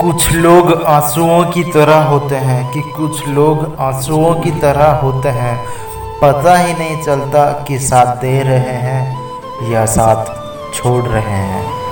कुछ लोग आंसुओं की तरह होते हैं कि कुछ लोग आंसुओं की तरह होते हैं। पता ही नहीं चलता कि साथ दे रहे हैं या साथ छोड़ रहे हैं।